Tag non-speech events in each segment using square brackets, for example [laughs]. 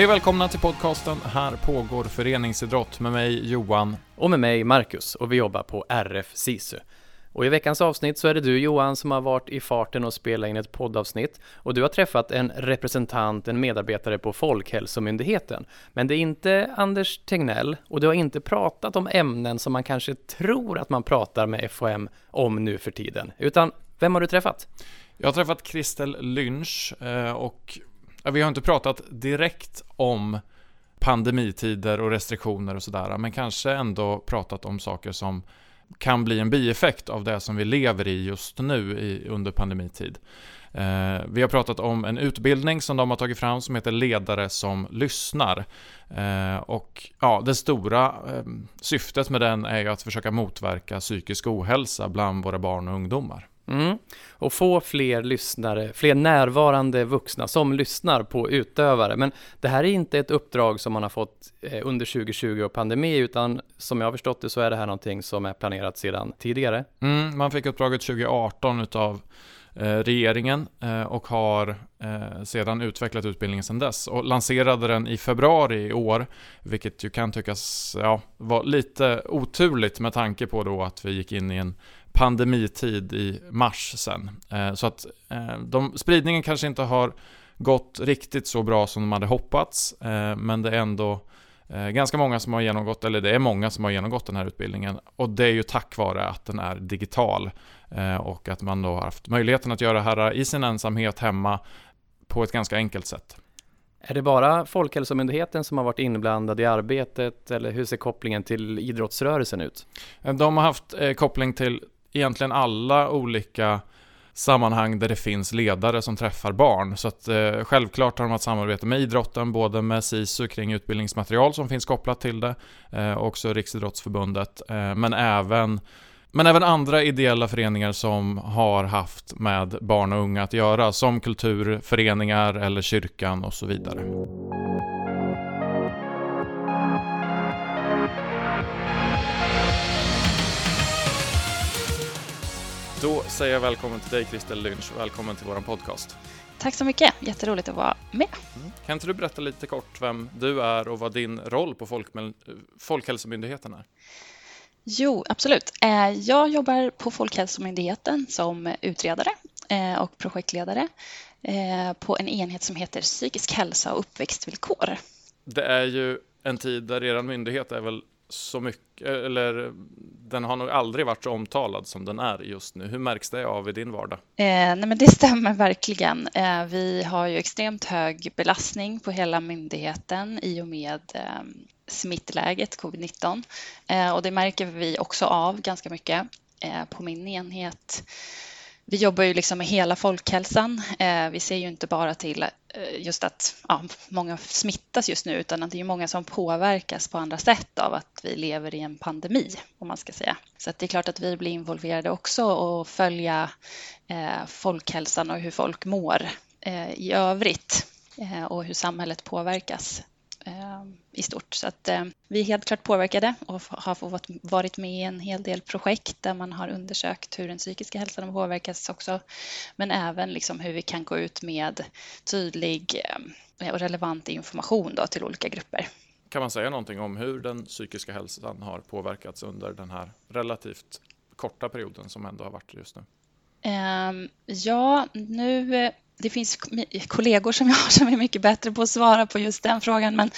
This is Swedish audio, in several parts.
Hej och välkomna till podcasten Här pågår föreningsidrott med mig Johan. Och med mig Marcus och vi jobbar på RF SISU. Och i veckans avsnitt så är det du Johan som har varit i farten och spelat in ett poddavsnitt och du har träffat en representant, en medarbetare på Folkhälsomyndigheten. Men det är inte Anders Tegnell och du har inte pratat om ämnen som man kanske tror att man pratar med FHM om nu för tiden. Utan vem har du träffat? Jag har träffat Kristel Lynch eh, och vi har inte pratat direkt om pandemitider och restriktioner och sådär, men kanske ändå pratat om saker som kan bli en bieffekt av det som vi lever i just nu i, under pandemitid. Eh, vi har pratat om en utbildning som de har tagit fram som heter Ledare som lyssnar. Eh, och ja, det stora eh, syftet med den är ju att försöka motverka psykisk ohälsa bland våra barn och ungdomar. Mm. Och få fler lyssnare, fler närvarande vuxna som lyssnar på utövare. Men det här är inte ett uppdrag som man har fått eh, under 2020 och pandemi, utan som jag har förstått det så är det här någonting som är planerat sedan tidigare. Mm, man fick uppdraget 2018 utav eh, regeringen eh, och har sedan utvecklat utbildningen sedan dess och lanserade den i februari i år, vilket ju kan tyckas ja, vara lite oturligt med tanke på då att vi gick in i en pandemitid i mars sen. Eh, så att eh, de, spridningen kanske inte har gått riktigt så bra som de hade hoppats, eh, men det är ändå ganska många som har genomgått, eller det är många som har genomgått den här utbildningen. Och det är ju tack vare att den är digital och att man då har haft möjligheten att göra det här i sin ensamhet hemma på ett ganska enkelt sätt. Är det bara Folkhälsomyndigheten som har varit inblandad i arbetet eller hur ser kopplingen till idrottsrörelsen ut? De har haft koppling till egentligen alla olika sammanhang där det finns ledare som träffar barn. Så att eh, självklart har de haft samarbete med idrotten, både med SISU kring utbildningsmaterial som finns kopplat till det, eh, också Riksidrottsförbundet, eh, men även men även andra ideella föreningar som har haft med barn och unga att göra, som kulturföreningar eller kyrkan och så vidare. Då säger jag välkommen till dig Kristel Lynch välkommen till vår podcast. Tack så mycket, jätteroligt att vara med. Mm. Kan inte du berätta lite kort vem du är och vad din roll på Folk Folkhälsomyndigheten är? Jo, absolut. Eh, jag jobbar på Folkhälsomyndigheten som utredare eh, och projektledare eh, på en enhet som heter psykisk hälsa och uppväxtvillkor. Det är ju en tid där er myndighet är väl så mycket, eller den har nog aldrig varit så omtalad som den är just nu. Hur märks det av i din vardag? Eh, nej men det stämmer verkligen. Eh, vi har ju extremt hög belastning på hela myndigheten i och med eh, smittläget covid-19 eh, och det märker vi också av ganska mycket eh, på min enhet vi jobbar ju liksom med hela folkhälsan. Eh, vi ser ju inte bara till eh, just att ja, många smittas just nu utan att det är många som påverkas på andra sätt av att vi lever i en pandemi, om man ska säga. Så det är klart att vi blir involverade också och följa eh, folkhälsan och hur folk mår eh, i övrigt och hur samhället påverkas i stort. Så att eh, vi är helt klart påverkade och har fått varit med i en hel del projekt där man har undersökt hur den psykiska hälsan påverkas också. Men även liksom hur vi kan gå ut med tydlig eh, och relevant information då till olika grupper. Kan man säga någonting om hur den psykiska hälsan har påverkats under den här relativt korta perioden som ändå har varit just nu? Ehm, ja, nu det finns kollegor som [laughs] jag har som är mycket bättre på att svara på just den frågan. Men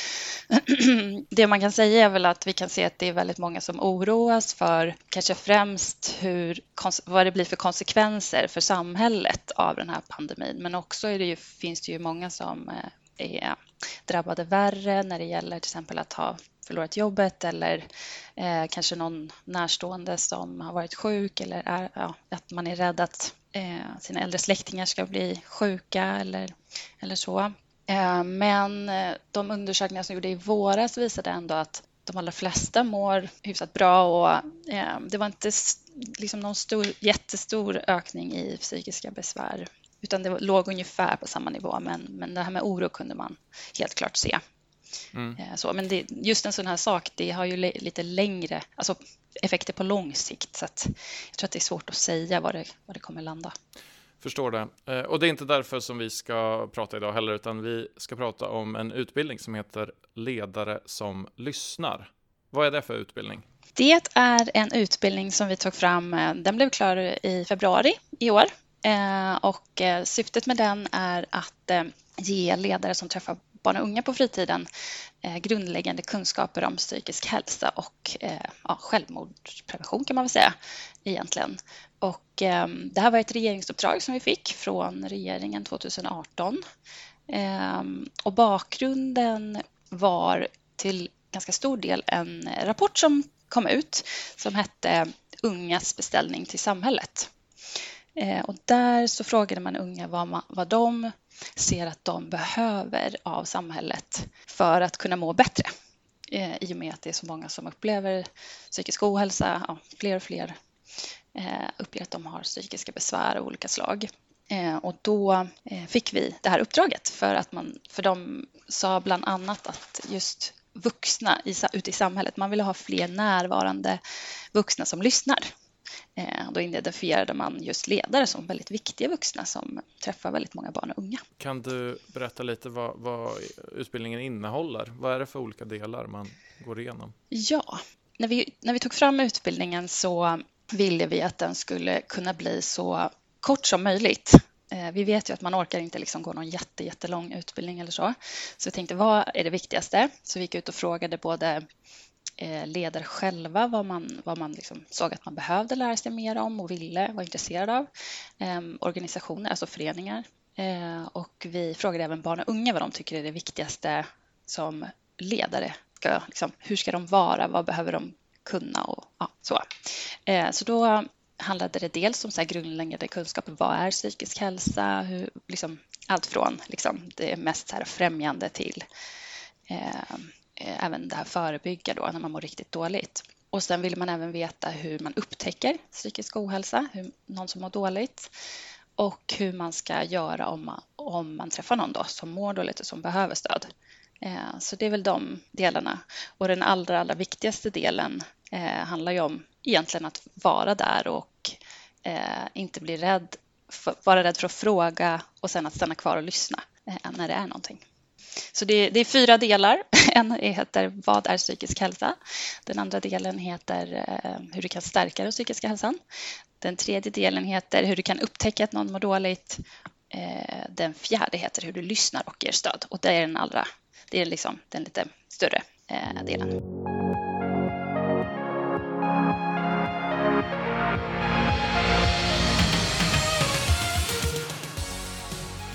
[clears throat] det man kan säga är väl att vi kan se att det är väldigt många som oroas för kanske främst hur, vad det blir för konsekvenser för samhället av den här pandemin. Men också är det ju, finns det ju många som eh, är drabbade värre när det gäller till exempel att ha förlorat jobbet eller eh, kanske någon närstående som har varit sjuk eller är, ja, att man är rädd att eh, sina äldre släktingar ska bli sjuka eller, eller så. Eh, men eh, de undersökningar som gjordes i våras visade ändå att de allra flesta mår hyfsat bra och eh, det var inte liksom någon stor, jättestor ökning i psykiska besvär utan det låg ungefär på samma nivå men, men det här med oro kunde man helt klart se. Mm. Eh, så, men det, just en sån här sak, det har ju lite längre alltså effekter på lång sikt. Så att jag tror att det är svårt att säga var det, var det kommer landa. Förstår det. Eh, och det är inte därför som vi ska prata idag heller, utan vi ska prata om en utbildning som heter Ledare som lyssnar. Vad är det för utbildning? Det är en utbildning som vi tog fram, eh, den blev klar i februari i år. Eh, och syftet med den är att ge ledare som träffar barn och unga på fritiden eh, grundläggande kunskaper om psykisk hälsa och eh, ja, självmordsprevention kan man väl säga egentligen. Och ehm, det här var ett regeringsuppdrag som vi fick från regeringen 2018. Ehm, och bakgrunden var till ganska stor del en rapport som kom ut som hette Ungas beställning till samhället. Ehm, och där så frågade man unga vad, man, vad de ser att de behöver av samhället för att kunna må bättre. Eh, I och med att det är så många som upplever psykisk ohälsa, ja, fler och fler eh, uppger att de har psykiska besvär av olika slag. Eh, och då fick vi det här uppdraget för att man, för de sa bland annat att just vuxna i, ute i samhället, man ville ha fler närvarande vuxna som lyssnar. Då identifierade man just ledare som väldigt viktiga vuxna som träffar väldigt många barn och unga. Kan du berätta lite vad, vad utbildningen innehåller? Vad är det för olika delar man går igenom? Ja, när vi, när vi tog fram utbildningen så ville vi att den skulle kunna bli så kort som möjligt. Eh, vi vet ju att man orkar inte liksom gå någon jätte, jättelång utbildning eller så. Så vi tänkte, vad är det viktigaste? Så vi gick ut och frågade både eh, Eh, ledare själva vad man, vad man liksom såg att man behövde lära sig mer om och ville, var intresserad av. Ehm, organisationer, alltså föreningar. Eh, och vi frågade även barn och unga vad de tycker är det viktigaste som ledare. Ska, liksom, hur ska de vara? Vad behöver de kunna och ja, så. Eh, så då handlade det dels om så här grundläggande kunskaper. Vad är psykisk hälsa? Hur, liksom, allt från liksom, det mest så här främjande till eh, Eh, även det här förebygga då, när man mår riktigt dåligt. Och sen vill man även veta hur man upptäcker psykisk ohälsa, hur, någon som mår dåligt och hur man ska göra om man, om man träffar någon då som mår dåligt och som behöver stöd. Eh, så det är väl de delarna. Och den allra, allra viktigaste delen eh, handlar ju om egentligen att vara där och eh, inte bli rädd, för, vara rädd för att fråga och sen att stanna kvar och lyssna eh, när det är någonting. Så det, det, är fyra delar. En heter Vad är psykisk hälsa? Den andra delen heter eh, Hur du kan stärka den psykiska hälsan. Den tredje delen heter Hur du kan upptäcka att någon mår dåligt. Eh, den fjärde heter Hur du lyssnar och ger stöd. Och det är den allra det är liksom den lite större eh, delen.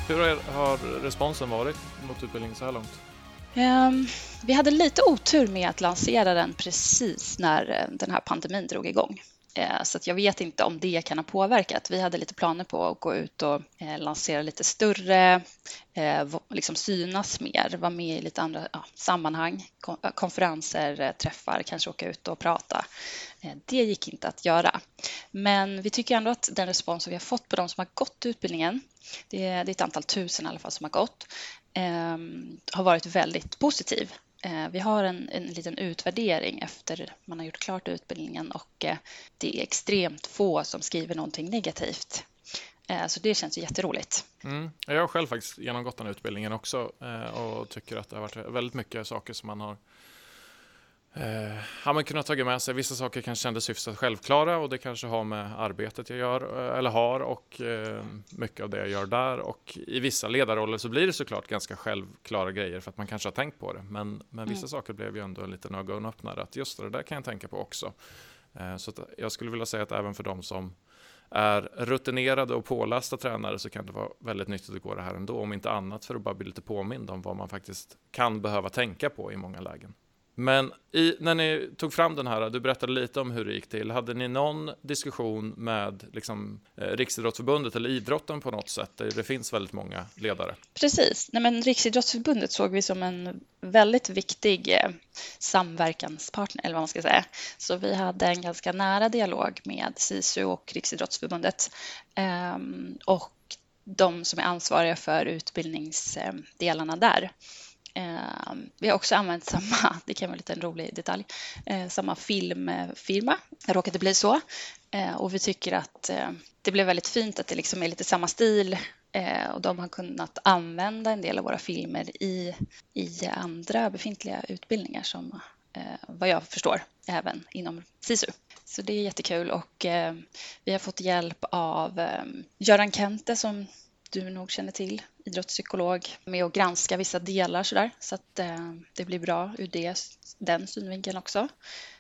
Hur har responsen varit mot utbildningen så här långt? Ehm, vi hade lite otur med att lansera den precis när eh, den här pandemin drog igång. Eh, så jag vet inte om det kan ha påverkat. Vi hade lite planer på att gå ut och eh, lansera lite större, liksom synas mer, vara med i lite andra ja, sammanhang, konferenser, träffar, kanske åka ut och prata. Det gick inte att göra. Men vi tycker ändå att den respons vi har fått på de som har gått utbildningen, det är, ett antal tusen i alla fall som har gått, Ehm, har varit väldigt positiv. Eh, vi har en, en liten utvärdering efter man har gjort klart utbildningen och eh, det är extremt få som skriver någonting negativt. Eh, så det känns ju jätteroligt. Mm. Jag har själv faktiskt genomgått den utbildningen också eh, och tycker att det har varit väldigt mycket saker som man har Eh, har man kunnat tagit med sig. Vissa saker kanske kändes hyfsat självklara och det kanske har med arbetet jag gör eh, eller har och eh, mycket av det jag gör där och i vissa ledarroller så blir det såklart ganska självklara grejer för att man kanske har tänkt på det. Men, men vissa mm. saker blev ju ändå en liten ögonöppnare att just det där kan jag tänka på också. Så jag skulle vilja säga att även för de som är rutinerade och pålästa tränare så kan det vara väldigt nyttigt att gå det här ändå, om inte annat för att bara bli lite påmind om vad man faktiskt kan behöva tänka på i många lägen. Men i, när ni tog fram den här, du berättade lite om hur det gick till. Hade ni någon diskussion med liksom, eh, Riksidrottsförbundet eller idrotten på något sätt? Där det finns väldigt många ledare. Precis. Nej, men Riksidrottsförbundet såg vi som en väldigt viktig eh, samverkanspartner, eller vad man ska säga. Så vi hade en ganska nära dialog med SISU och Riksidrottsförbundet. Eh, och de som är ansvariga för utbildningsdelarna där. Eh, vi har också använt samma, [laughs] det kan vara en rolig detalj, eh, samma filmfirma. Det råkade bli så. Eh, och vi tycker att eh, det blev väldigt fint att det liksom är lite samma stil eh, och de har kunnat använda en del av våra filmer i, i andra befintliga utbildningar som eh, vad jag förstår även inom SISU. Så det är jättekul och eh, vi har fått hjälp av eh, Göran Kente som du nog känner till, idrottspsykolog, med att granska vissa delar sådär så att eh, det blir bra ur det, den synvinkeln också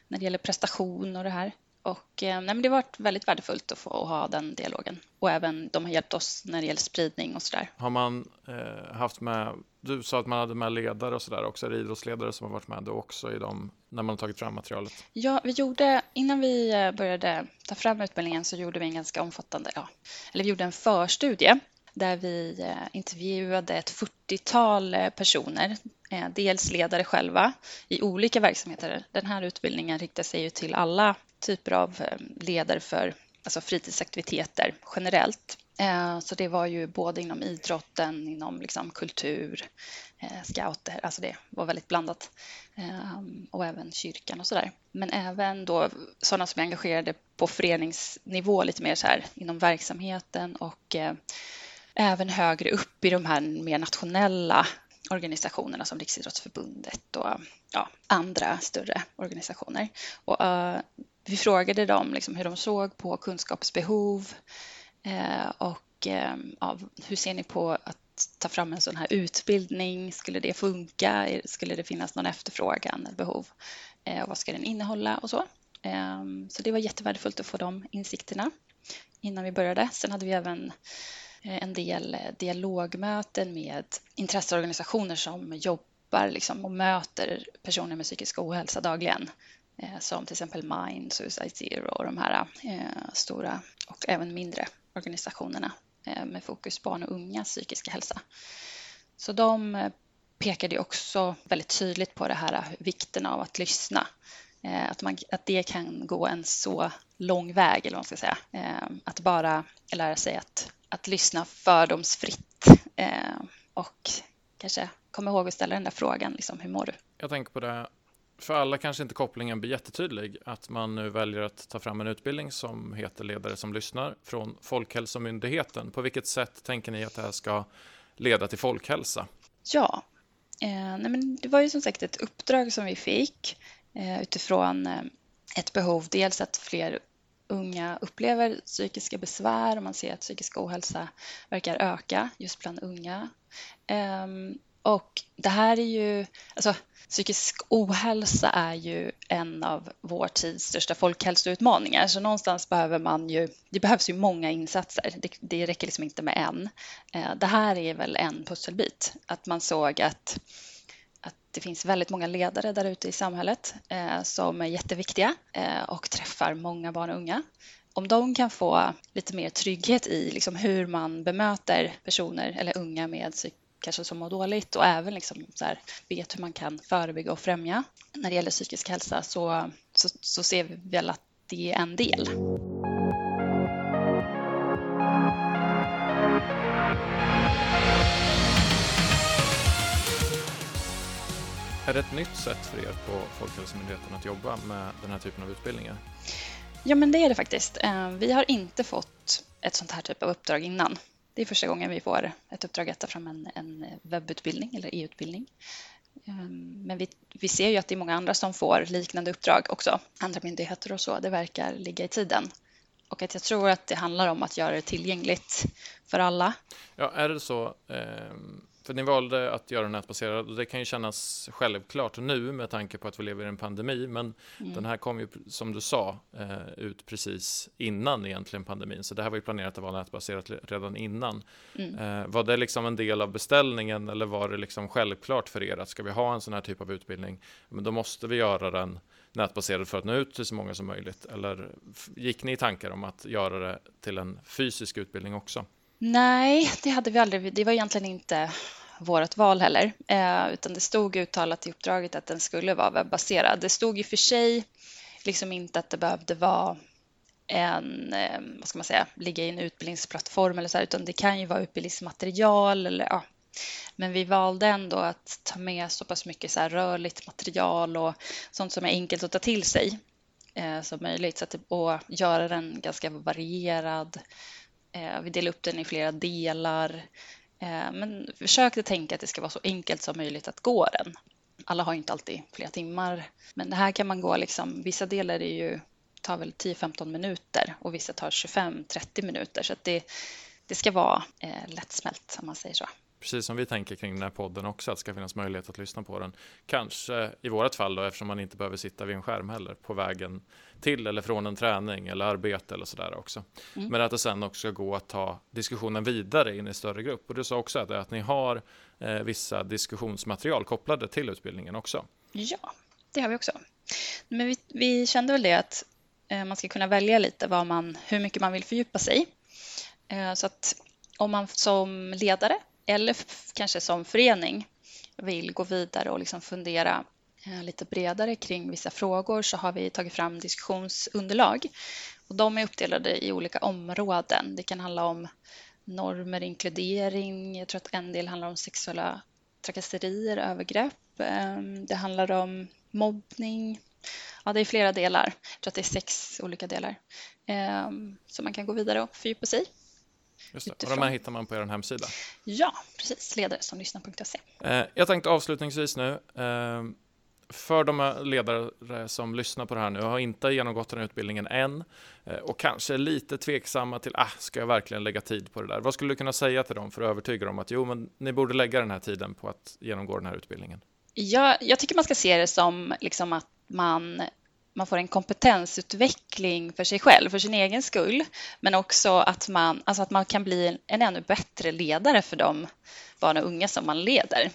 när det gäller prestation och det här. Och eh, nej, det har varit väldigt värdefullt att få ha den dialogen. Och även de har hjälpt oss när det gäller spridning och sådär. Har man eh, haft med, du sa att man hade med ledare och sådär också, är det idrottsledare som har varit med då också i dem, när man har tagit fram materialet? Ja, vi gjorde, innan vi eh, började ta fram utbildningen så gjorde vi en ganska omfattande, ja, eller vi gjorde en förstudie där vi eh, intervjuade ett 40-tal eh, personer, eh, dels ledare själva i olika verksamheter. Den här utbildningen riktar sig ju till alla typer av ledare för alltså fritidsaktiviteter generellt. Så det var ju både inom idrotten, inom liksom kultur, scouter, alltså det var väldigt blandat. Och även kyrkan och sådär. Men även då sådana som är engagerade på föreningsnivå lite mer så här inom verksamheten och även högre upp i de här mer nationella organisationerna som Riksidrottsförbundet och ja, andra större organisationer. Och, eh, vi frågade dem liksom hur de såg på kunskapsbehov eh, och eh, ja, hur ser ni på att ta fram en sån här utbildning? Skulle det funka? Skulle det finnas någon efterfrågan eller behov? Eh, och vad ska den innehålla och så? Eh, så det var jättevärdefullt att få de insikterna innan vi började. Sen hade vi även Eh, en del eh, dialogmöten med intresseorganisationer som jobbar liksom och möter personer med psykisk ohälsa dagligen. Eh, som till exempel Mind, Suicide Zero och de här stora och även mindre organisationerna med fokus barn och unga psykiska hälsa. Så de pekade också väldigt tydligt på det här vikten av att lyssna. Att, man, att det kan gå en så lång väg, eller vad man ska säga. Att bara lära sig att, att lyssna fördomsfritt och kanske komma ihåg att ställa den där frågan, liksom, hur mår du? Jag tänker på det för alla kanske inte kopplingen blir jättetydlig att man nu väljer att ta fram en utbildning som heter Ledare som lyssnar från Folkhälsomyndigheten. På vilket sätt tänker ni att det här ska leda till folkhälsa? Ja, eh, nej men det var ju som sagt ett uppdrag som vi fick eh, utifrån eh, ett behov. Dels att fler unga upplever psykiska besvär och man ser att psykisk ohälsa verkar öka just bland unga. Ehm, och det här är ju, alltså psykisk ohälsa är ju en av vår tids största folkhälsoutmaningar. Så någonstans behöver man ju, det behövs ju många insatser. Det, det räcker liksom inte med en. Ehm, det här är väl en pusselbit. Att man såg att, att det finns väldigt många ledare där ute i samhället eh, som är jätteviktiga eh, och träffar många barn och unga om de kan få lite mer trygghet i liksom hur man bemöter personer eller unga med kanske som mår dåligt och även liksom så här, vet hur man kan förebygga och främja. När det gäller psykisk hälsa så, så, så ser vi väl att det är en del. Är det ett nytt sätt för er på Folkhälsomyndigheten att jobba med den här typen av utbildningar? Ja, men det är det faktiskt. Eh, vi har inte fått ett sånt här typ av uppdrag innan. Det är första gången vi får ett uppdrag att ta fram en, en webbutbildning eller e-utbildning. Ehm, men vi, vi ser ju att det är många andra som får liknande uppdrag också, andra myndigheter och så. Det verkar ligga i tiden. Och att jag tror att det handlar om att göra det tillgängligt för alla. Ja, är det så? Eh, för ni valde att göra nätbaserad och det kan ju kännas självklart nu med tanke på att vi lever i en pandemi. Men mm. den här kom ju som du sa eh, ut precis innan egentligen pandemin. Så det här var ju planerat att vara nätbaserat redan innan. Mm. Eh, var det liksom en del av beställningen eller var det liksom självklart för er att ska vi ha en sån här typ av utbildning, men då måste vi göra den nätbaserad för att nå ut till så många som möjligt? Eller gick ni i tankar om att göra det till en fysisk utbildning också? Nej, det hade vi aldrig. Det var egentligen inte vårt val heller, eh, utan det stod uttalat i uppdraget att den skulle vara webbaserad. Det stod i och för sig liksom inte att det behövde vara en, eh, vad ska man säga, ligga i en utbildningsplattform eller så här, utan det kan ju vara utbildningsmaterial eller ja. Men vi valde ändå att ta med så pass mycket så här rörligt material och sånt som är enkelt att ta till sig eh, som möjligt så att, och göra den ganska varierad. Eh, vi delar upp den i flera delar. Eh, men försök att tänka att det ska vara så enkelt som möjligt att gå den. Alla har inte alltid flera timmar, men det här kan man gå liksom, vissa delar är ju, tar väl 10-15 minuter och vissa tar 25-30 minuter så att det, det ska vara eh, lättsmält om man säger så precis som vi tänker kring den här podden också, att det ska finnas möjlighet att lyssna på den. Kanske i vårt fall då, eftersom man inte behöver sitta vid en skärm heller, på vägen till eller från en träning eller arbete eller sådär också. Mm. Men att det sen också gå att ta diskussionen vidare in i större grupp. Och du sa också att, att ni har eh, vissa diskussionsmaterial kopplade till utbildningen också. Ja, det har vi också. Men vi, vi kände väl det att eh, man ska kunna välja lite vad man, hur mycket man vill fördjupa sig. Eh, så att om man som ledare eller kanske som förening vill gå vidare och liksom fundera eh, lite bredare kring vissa frågor så har vi tagit fram diskussionsunderlag. Och de är uppdelade i olika områden. Det kan handla om normer, inkludering. Jag tror att en del handlar om sexuella trakasserier, övergrepp. Ehm, det handlar om mobbning. Ja, det är flera delar. Jag tror att det är sex olika delar ehm, som man kan gå vidare och fördjupa sig i. Just det. Och de här hittar man på er hemsida? Ja, precis. Ledare som lyssnar.se. Eh, jag tänkte avslutningsvis nu, eh, för de ledare som lyssnar på det här nu och har inte genomgått den här utbildningen än eh, och kanske är lite tveksamma till, ah, ska jag verkligen lägga tid på det där? Vad skulle du kunna säga till dem för att övertyga dem att jo, men ni borde lägga den här tiden på att genomgå den här utbildningen? Ja, jag tycker man ska se det som liksom att man man får en kompetensutveckling för sig själv, för sin egen skull, men också att man, alltså att man kan bli en ännu bättre ledare för de barn och unga som man leder.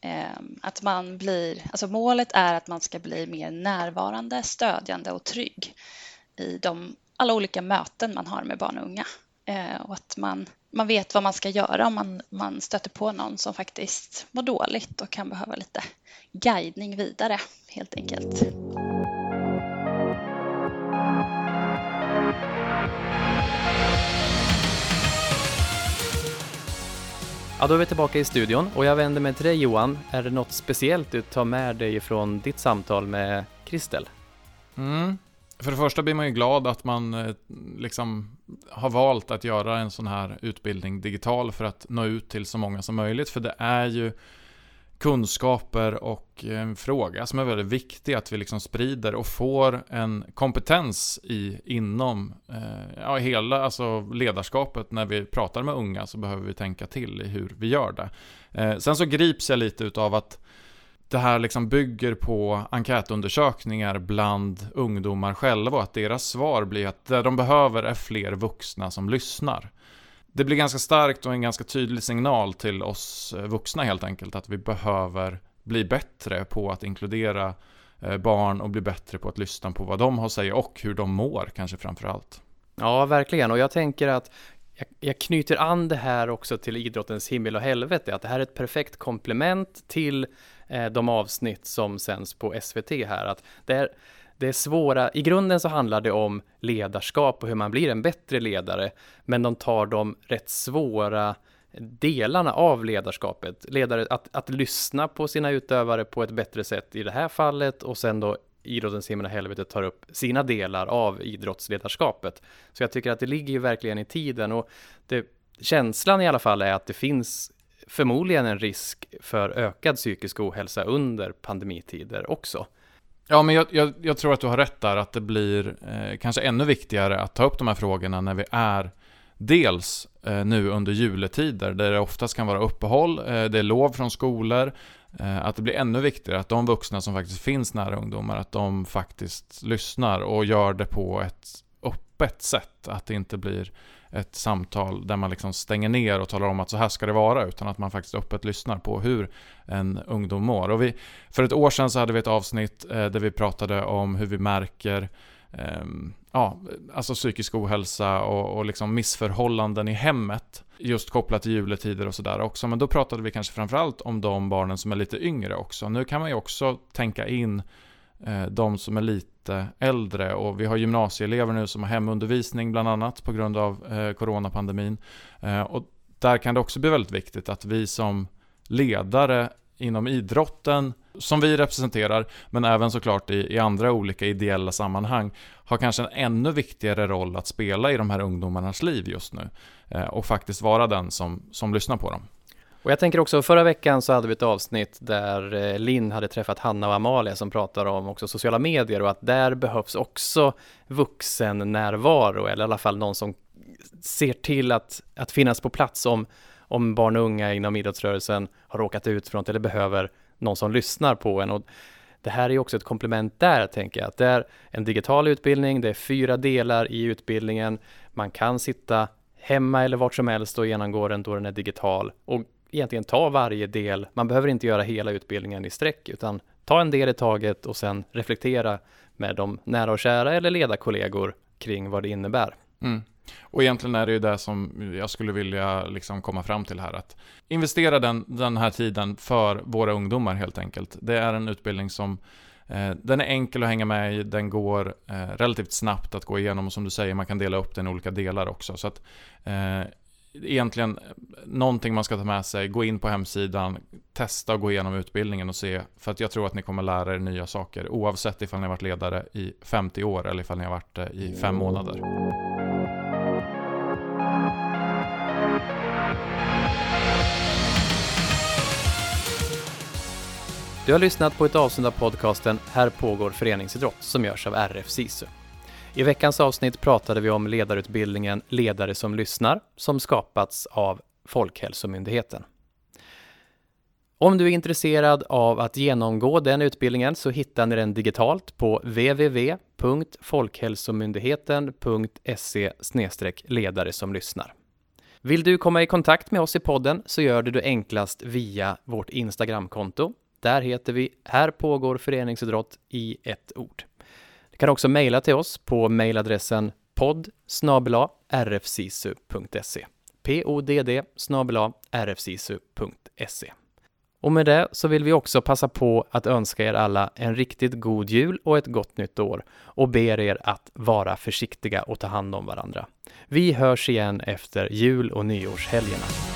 Ehm, att man blir, alltså målet är att man ska bli mer närvarande, stödjande och trygg i de, alla olika möten man har med barn och unga. Ehm, och att man, man vet vad man ska göra om man, man stöter på någon som faktiskt mår dåligt och kan behöva lite guidning vidare, helt enkelt. Ja, då är vi tillbaka i studion och jag vänder mig till dig Johan. Är det något speciellt du tar med dig från ditt samtal med Kristel? Mm. För det första blir man ju glad att man eh, liksom har valt att göra en sån här utbildning digital för att nå ut till så många som möjligt. För det är ju kunskaper och eh, en fråga som är väldigt viktig att vi liksom sprider och får en kompetens i inom eh, ja, hela alltså ledarskapet när vi pratar med unga så behöver vi tänka till i hur vi gör det. Eh, sen så grips jag lite utav att det här liksom bygger på enkätundersökningar bland ungdomar själva och att deras svar blir att det de behöver är fler vuxna som lyssnar det blir ganska starkt och en ganska tydlig signal till oss eh, vuxna helt enkelt att vi behöver bli bättre på att inkludera eh, barn och bli bättre på att lyssna på vad de har att säga och hur de mår kanske framför allt. Ja, verkligen. Och jag tänker att jag, knyter an det här också till idrottens himmel och helvete, att det här är ett perfekt komplement till eh, de avsnitt som sänds på SVT här. Att det är, det är svåra, i grunden så handlar det om ledarskap och hur man blir en bättre ledare, men de tar de rätt svåra delarna av ledarskapet. Ledare, att, att lyssna på sina utövare på ett bättre sätt i det här fallet och sen då idrottens himmel och helvete tar upp sina delar av idrottsledarskapet. Så jag tycker att det ligger ju verkligen i tiden och det, känslan i alla fall är att det finns förmodligen en risk för ökad psykisk ohälsa under pandemitider också. Ja, men jag, jag, jag, tror att du har rätt där, att det blir eh, kanske ännu viktigare att ta upp de här frågorna när vi är dels eh, nu under juletider, där det oftast kan vara uppehåll, eh, det är lov från skolor, eh, att det blir ännu viktigare att de vuxna som faktiskt finns nära ungdomar, att de faktiskt lyssnar och gör det på ett öppet sätt, att det inte blir ett samtal där man liksom stänger ner och talar om att så här ska det vara, utan att man faktiskt öppet lyssnar på hur en ungdom mår. Och vi, för ett år sedan så hade vi ett avsnitt eh, där vi pratade om hur vi märker ehm, ja, alltså psykisk ohälsa och, och liksom missförhållanden i hemmet. Just kopplat till juletider och sådär också. Men då pratade vi kanske framförallt om de barnen som är lite yngre också. Nu kan man ju också tänka in Eh, de som är lite äldre och vi har gymnasieelever nu som har hemundervisning bland annat på grund av eh, coronapandemin. Eh, och där kan det också bli väldigt viktigt att vi som ledare inom idrotten som vi representerar, men även såklart i, i andra olika ideella sammanhang, har kanske en ännu viktigare roll att spela i de här ungdomarnas liv just nu. Eh, och faktiskt vara den som, som lyssnar på dem. Och jag tänker också, förra veckan så hade vi ett avsnitt där eh, Linn hade träffat Hanna och Amalia som pratar om också sociala medier och att där behövs också vuxen närvaro eller i alla fall någon som ser till att, att finnas på plats om, om barn och unga inom idrottsrörelsen har råkat ut för något eller behöver någon som lyssnar på en. Och det här är också ett komplement där, tänker jag. Att det är en digital utbildning, det är fyra delar i utbildningen. Man kan sitta hemma eller vart som helst och genomgå den då den är digital och egentligen ta varje del. Man behöver inte göra hela utbildningen i sträck utan ta en del i taget och sen reflektera med de nära och kära eller ledarkollegor kring vad det innebär. Mm. Och egentligen är det ju det som jag skulle vilja liksom komma fram till här. Att investera den, den här tiden för våra ungdomar helt enkelt. Det är en utbildning som eh, den är enkel att hänga med i, den går eh, relativt snabbt att gå igenom och som du säger, man kan dela upp den i olika delar också. Så att, eh, egentligen någonting man ska ta med sig, gå in på hemsidan, testa och gå igenom utbildningen och se, för att jag tror att ni kommer lära er nya saker oavsett ifall ni har varit ledare i 50 år eller ifall ni har varit det i fem månader. Du har lyssnat på ett avsnitt av podcasten Här pågår föreningsidrott som görs av RF SISU. I veckans avsnitt pratade vi om ledarutbildningen Ledare som lyssnar som skapats av Folkhälsomyndigheten. Om du är intresserad av att genomgå den utbildningen så hittar ni den digitalt på www.folkhälsomyndigheten.se ledare som lyssnar. Vill du komma i kontakt med oss i podden så gör du det enklast via vårt Instagramkonto. Där heter vi Här pågår föreningsidrott i ett ord. Du kan också mejla till oss på mejladressen podd rfsisu.se podd rfsisu.se och med det så vill vi också passa på att önska er alla en riktigt god jul och ett gott nytt år och ber er att vara försiktiga och ta hand om varandra. Vi hörs igen efter jul och nyårshelgerna.